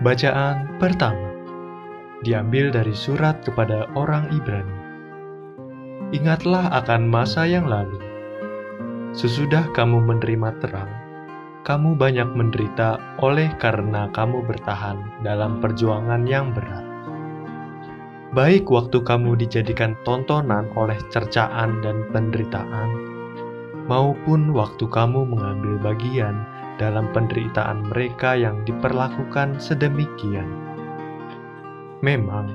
Bacaan pertama diambil dari surat kepada orang Ibrani. Ingatlah akan masa yang lalu. Sesudah kamu menerima terang, kamu banyak menderita oleh karena kamu bertahan dalam perjuangan yang berat. Baik waktu kamu dijadikan tontonan oleh cercaan dan penderitaan, maupun waktu kamu mengambil bagian dalam penderitaan mereka yang diperlakukan sedemikian. Memang,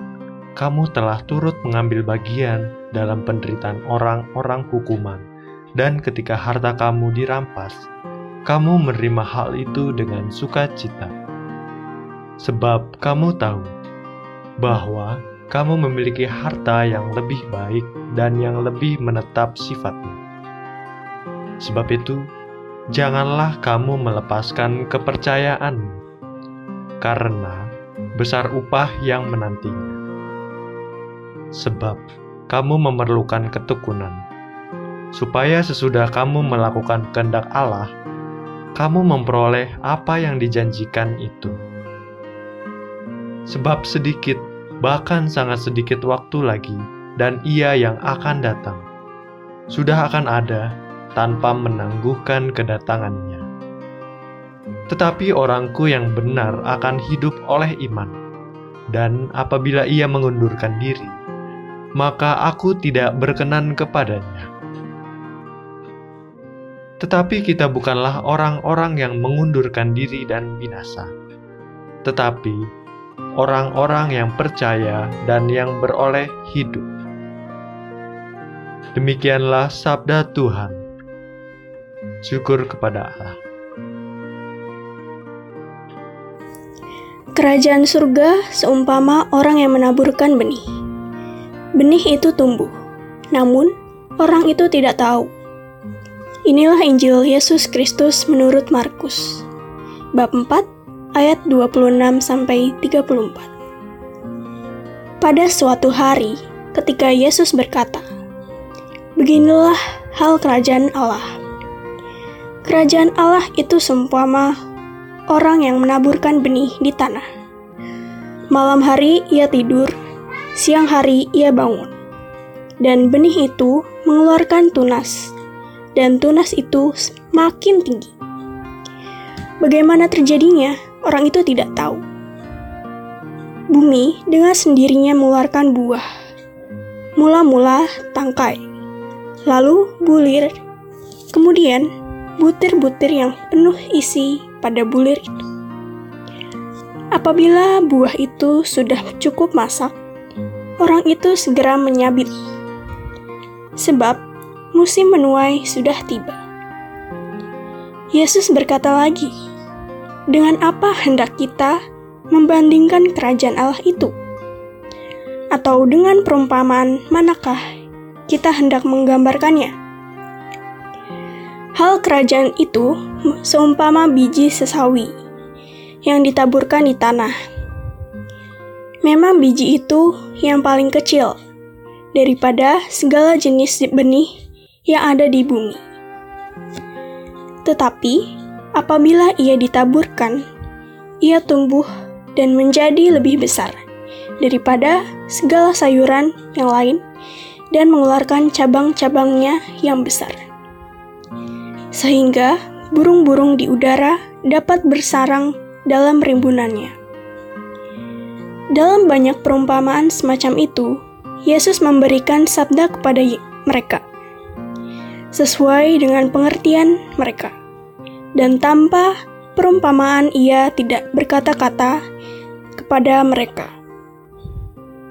kamu telah turut mengambil bagian dalam penderitaan orang-orang hukuman, dan ketika harta kamu dirampas, kamu menerima hal itu dengan sukacita. Sebab kamu tahu bahwa kamu memiliki harta yang lebih baik dan yang lebih menetap sifatnya. Sebab itu, janganlah kamu melepaskan kepercayaanmu, karena besar upah yang menantinya. Sebab kamu memerlukan ketekunan, supaya sesudah kamu melakukan kehendak Allah, kamu memperoleh apa yang dijanjikan itu. Sebab sedikit, bahkan sangat sedikit waktu lagi, dan ia yang akan datang, sudah akan ada tanpa menangguhkan kedatangannya. Tetapi orangku yang benar akan hidup oleh iman, dan apabila ia mengundurkan diri, maka aku tidak berkenan kepadanya. Tetapi kita bukanlah orang-orang yang mengundurkan diri dan binasa, tetapi orang-orang yang percaya dan yang beroleh hidup. Demikianlah sabda Tuhan. Syukur kepada Allah. Kerajaan surga seumpama orang yang menaburkan benih. Benih itu tumbuh, namun orang itu tidak tahu. Inilah Injil Yesus Kristus menurut Markus. Bab 4 ayat 26 sampai 34. Pada suatu hari, ketika Yesus berkata, "Beginilah hal kerajaan Allah." Kerajaan Allah itu seumpama orang yang menaburkan benih di tanah. Malam hari ia tidur, siang hari ia bangun. Dan benih itu mengeluarkan tunas, dan tunas itu makin tinggi. Bagaimana terjadinya, orang itu tidak tahu. Bumi dengan sendirinya mengeluarkan buah. Mula-mula tangkai, lalu bulir, kemudian butir-butir yang penuh isi pada bulir itu. Apabila buah itu sudah cukup masak, orang itu segera menyabit, sebab musim menuai sudah tiba. Yesus berkata lagi, "Dengan apa hendak kita membandingkan kerajaan Allah itu? Atau dengan perumpamaan manakah kita hendak menggambarkannya?" Hal kerajaan itu seumpama biji sesawi yang ditaburkan di tanah. Memang biji itu yang paling kecil daripada segala jenis benih yang ada di bumi. Tetapi apabila ia ditaburkan, ia tumbuh dan menjadi lebih besar daripada segala sayuran yang lain dan mengeluarkan cabang-cabangnya yang besar sehingga burung-burung di udara dapat bersarang dalam rimbunannya. Dalam banyak perumpamaan semacam itu, Yesus memberikan sabda kepada mereka sesuai dengan pengertian mereka, dan tanpa perumpamaan Ia tidak berkata-kata kepada mereka,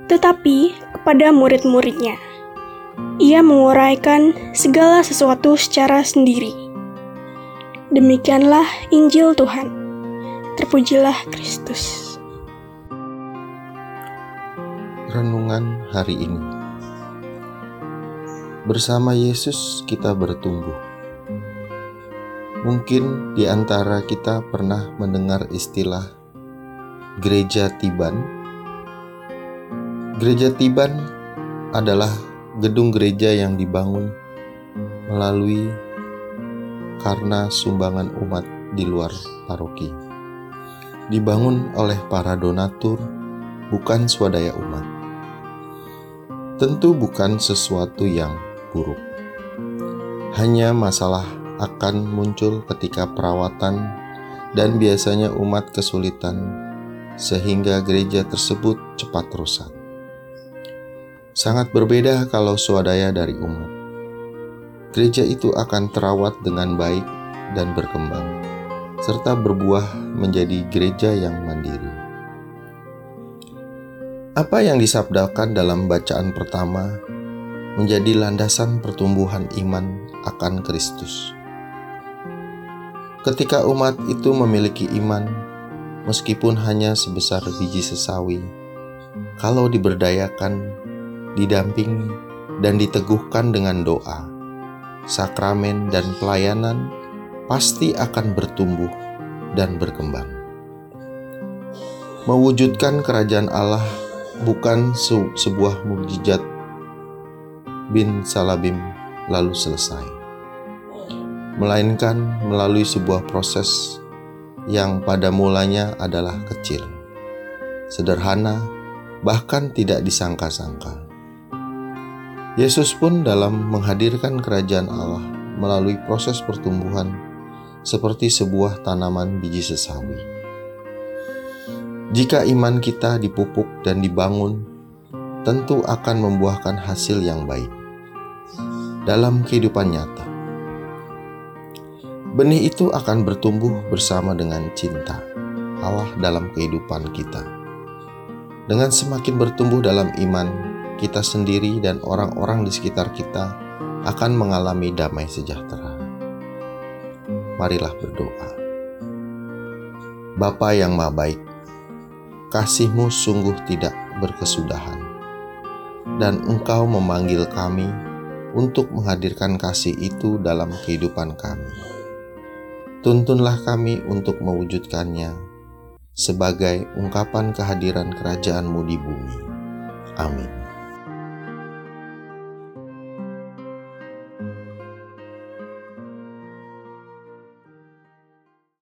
tetapi kepada murid-muridnya. Ia menguraikan segala sesuatu secara sendiri Demikianlah Injil Tuhan. Terpujilah Kristus. Renungan hari ini. Bersama Yesus kita bertumbuh. Mungkin di antara kita pernah mendengar istilah gereja Tiban. Gereja Tiban adalah gedung gereja yang dibangun melalui karena sumbangan umat di luar paroki. dibangun oleh para donatur, bukan swadaya umat. Tentu bukan sesuatu yang buruk. Hanya masalah akan muncul ketika perawatan dan biasanya umat kesulitan sehingga gereja tersebut cepat rusak. Sangat berbeda kalau swadaya dari umat. Gereja itu akan terawat dengan baik dan berkembang, serta berbuah menjadi gereja yang mandiri. Apa yang disabdakan dalam bacaan pertama menjadi landasan pertumbuhan iman akan Kristus. Ketika umat itu memiliki iman, meskipun hanya sebesar biji sesawi, kalau diberdayakan, didampingi, dan diteguhkan dengan doa, sakramen, dan pelayanan, pasti akan bertumbuh dan berkembang. Mewujudkan kerajaan Allah bukan se sebuah mukjizat bin Salabim lalu selesai, melainkan melalui sebuah proses yang pada mulanya adalah kecil, sederhana, bahkan tidak disangka-sangka. Yesus pun dalam menghadirkan kerajaan Allah melalui proses pertumbuhan seperti sebuah tanaman biji sesawi. Jika iman kita dipupuk dan dibangun, tentu akan membuahkan hasil yang baik dalam kehidupan nyata. Benih itu akan bertumbuh bersama dengan cinta Allah dalam kehidupan kita. Dengan semakin bertumbuh dalam iman, kita sendiri dan orang-orang di sekitar kita akan mengalami damai sejahtera marilah berdoa. Bapa yang maha baik, kasihmu sungguh tidak berkesudahan, dan engkau memanggil kami untuk menghadirkan kasih itu dalam kehidupan kami. Tuntunlah kami untuk mewujudkannya sebagai ungkapan kehadiran kerajaanmu di bumi. Amin.